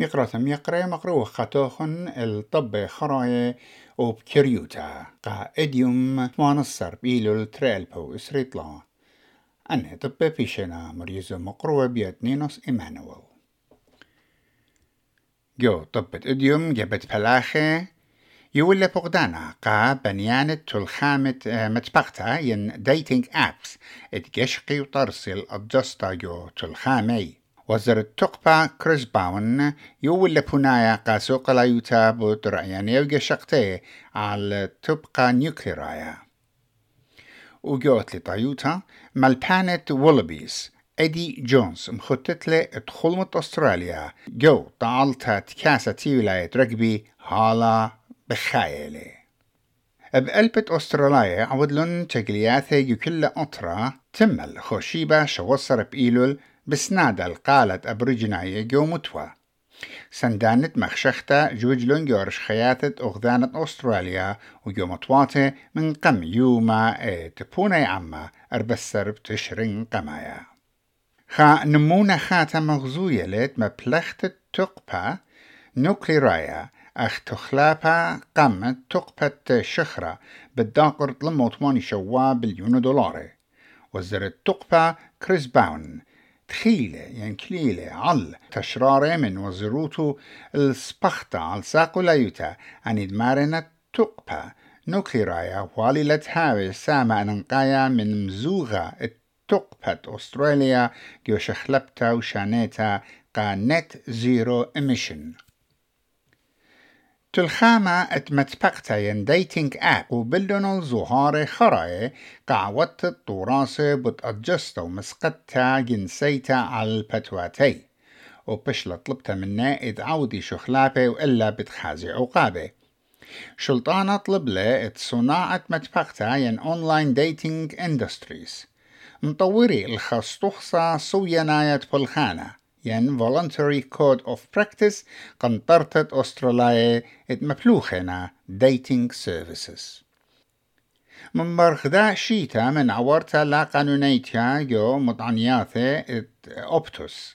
مقرة ميقرة مقروة خطوخن الطب خراية وبكريوتا قا اديوم مانصر بيلو التريل بو إسريطلا. أنه طب بيشنا مريزو مقروة بيت نينوس إيمانويل. جو طبت إديوم جبت بلاخة يولا بغدانا قا بنيانة تلخامة آه، متبقتا ين ديتينج أبس. اتجشقي وترسل الجستا جو تلخامي. وزر التقبة كريس باون يولا بنايا قا سوق لا يوتا رأيان يوجا شقتي على تبقى نيوكليرايا. وجوت لطيوتا مالبانة وولبيس إدي جونز مخطط له ادخل أستراليا. جو طالتا تكاسة تي ولاية رجبي هالا بخايلة. بقلبة أستراليا عودلن تقلياثي يكل أطرا تمل خوشيبا شوصر بإيلول بسنادل قالت أبرجناية جو متوى سندانت مخشختا جوجلون جورش خياتت أغذانة أستراليا وجو متواتي من قم يوما تبوني عما أربسر بتشرين قمايا خا نمونا خاتا مغزوية لت مبلخت تقبا نوكليرايا أخ تخلابا قامت تقبت شخرة بالداقر لموت ماني شوا بليون دولار وزرت تقبا كريس باون. تخيلة يعني كليلة عل تشرارة من وزروتو السبختا على ساقو ليوتا أن دمارنا تقبا نوكليرايا والي لتهاوي ساما أنقايا من مزوغة تقبت أستراليا. جو شخلبتا وشانيتا قا نت زيرو إميشن. تلخامة اتمتبقتا ين ديتينج اب وبلدن الزهار خراي. قعوت الطوراسة بتأجستا ومسقتا جنسيتا على البتواتي وبشلة طلبتا منا إذ عودي شخلابة وإلا بتخازي عقابة شلطانة طلب له صناعة متبقتا ين اونلاين ديتينج اندستريز مطوري الخصطخصة سويناية بالخانة ين voluntary code of practice قنطرتت أستراليا ات مفلوخنا dating services. من برخدا شيتا من عورتا لا قانونيتيا جو مطعنياثة ات أوبتوس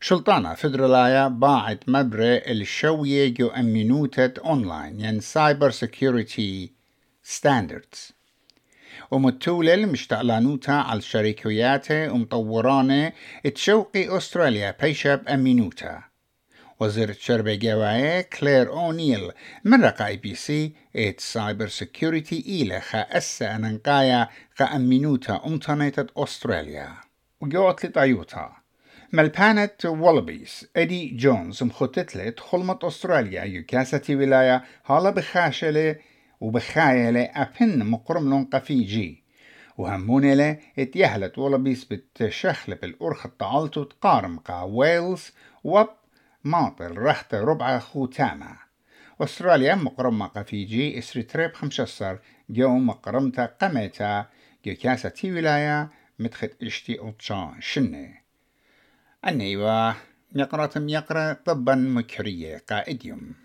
شلطانة فدرالايا باعت مبرة الشوية جو أمينوتت أونلاين ين سايبر سيكيورتي ستاندردز ومتولل مشتعلانوتا على الشركيات ومطورانة تشوقي أستراليا بيشب أمينوتا. وزيرة شربة جواية كلير أونيل من رقا إي بي سي ات سايبر سيكوريتي إلى خا أسا أننقايا خا أمينوتا أمتنيتت أستراليا. وجوت لطيوتا. ملبانة والبيس إدي جونز مخطط خلمة أستراليا يكاسة ولاية هالا بخاشلة وبخايلة أبن مقرم لون قفيجي. وهمونيلة اتيهلت ولبيس بتشخلب الأرخ الطعالتو تقارم قا ويلز وب ماطل رحت ربع خوتاما. أستراليا مقرمة قفيجي إسري تريب خمشصر جو مقرمتا قميتا جو كاسة تي ولاية متخت إشتي اوتشا شنة. أنيوا مقرة ميقرة طبا مكرية قائديوم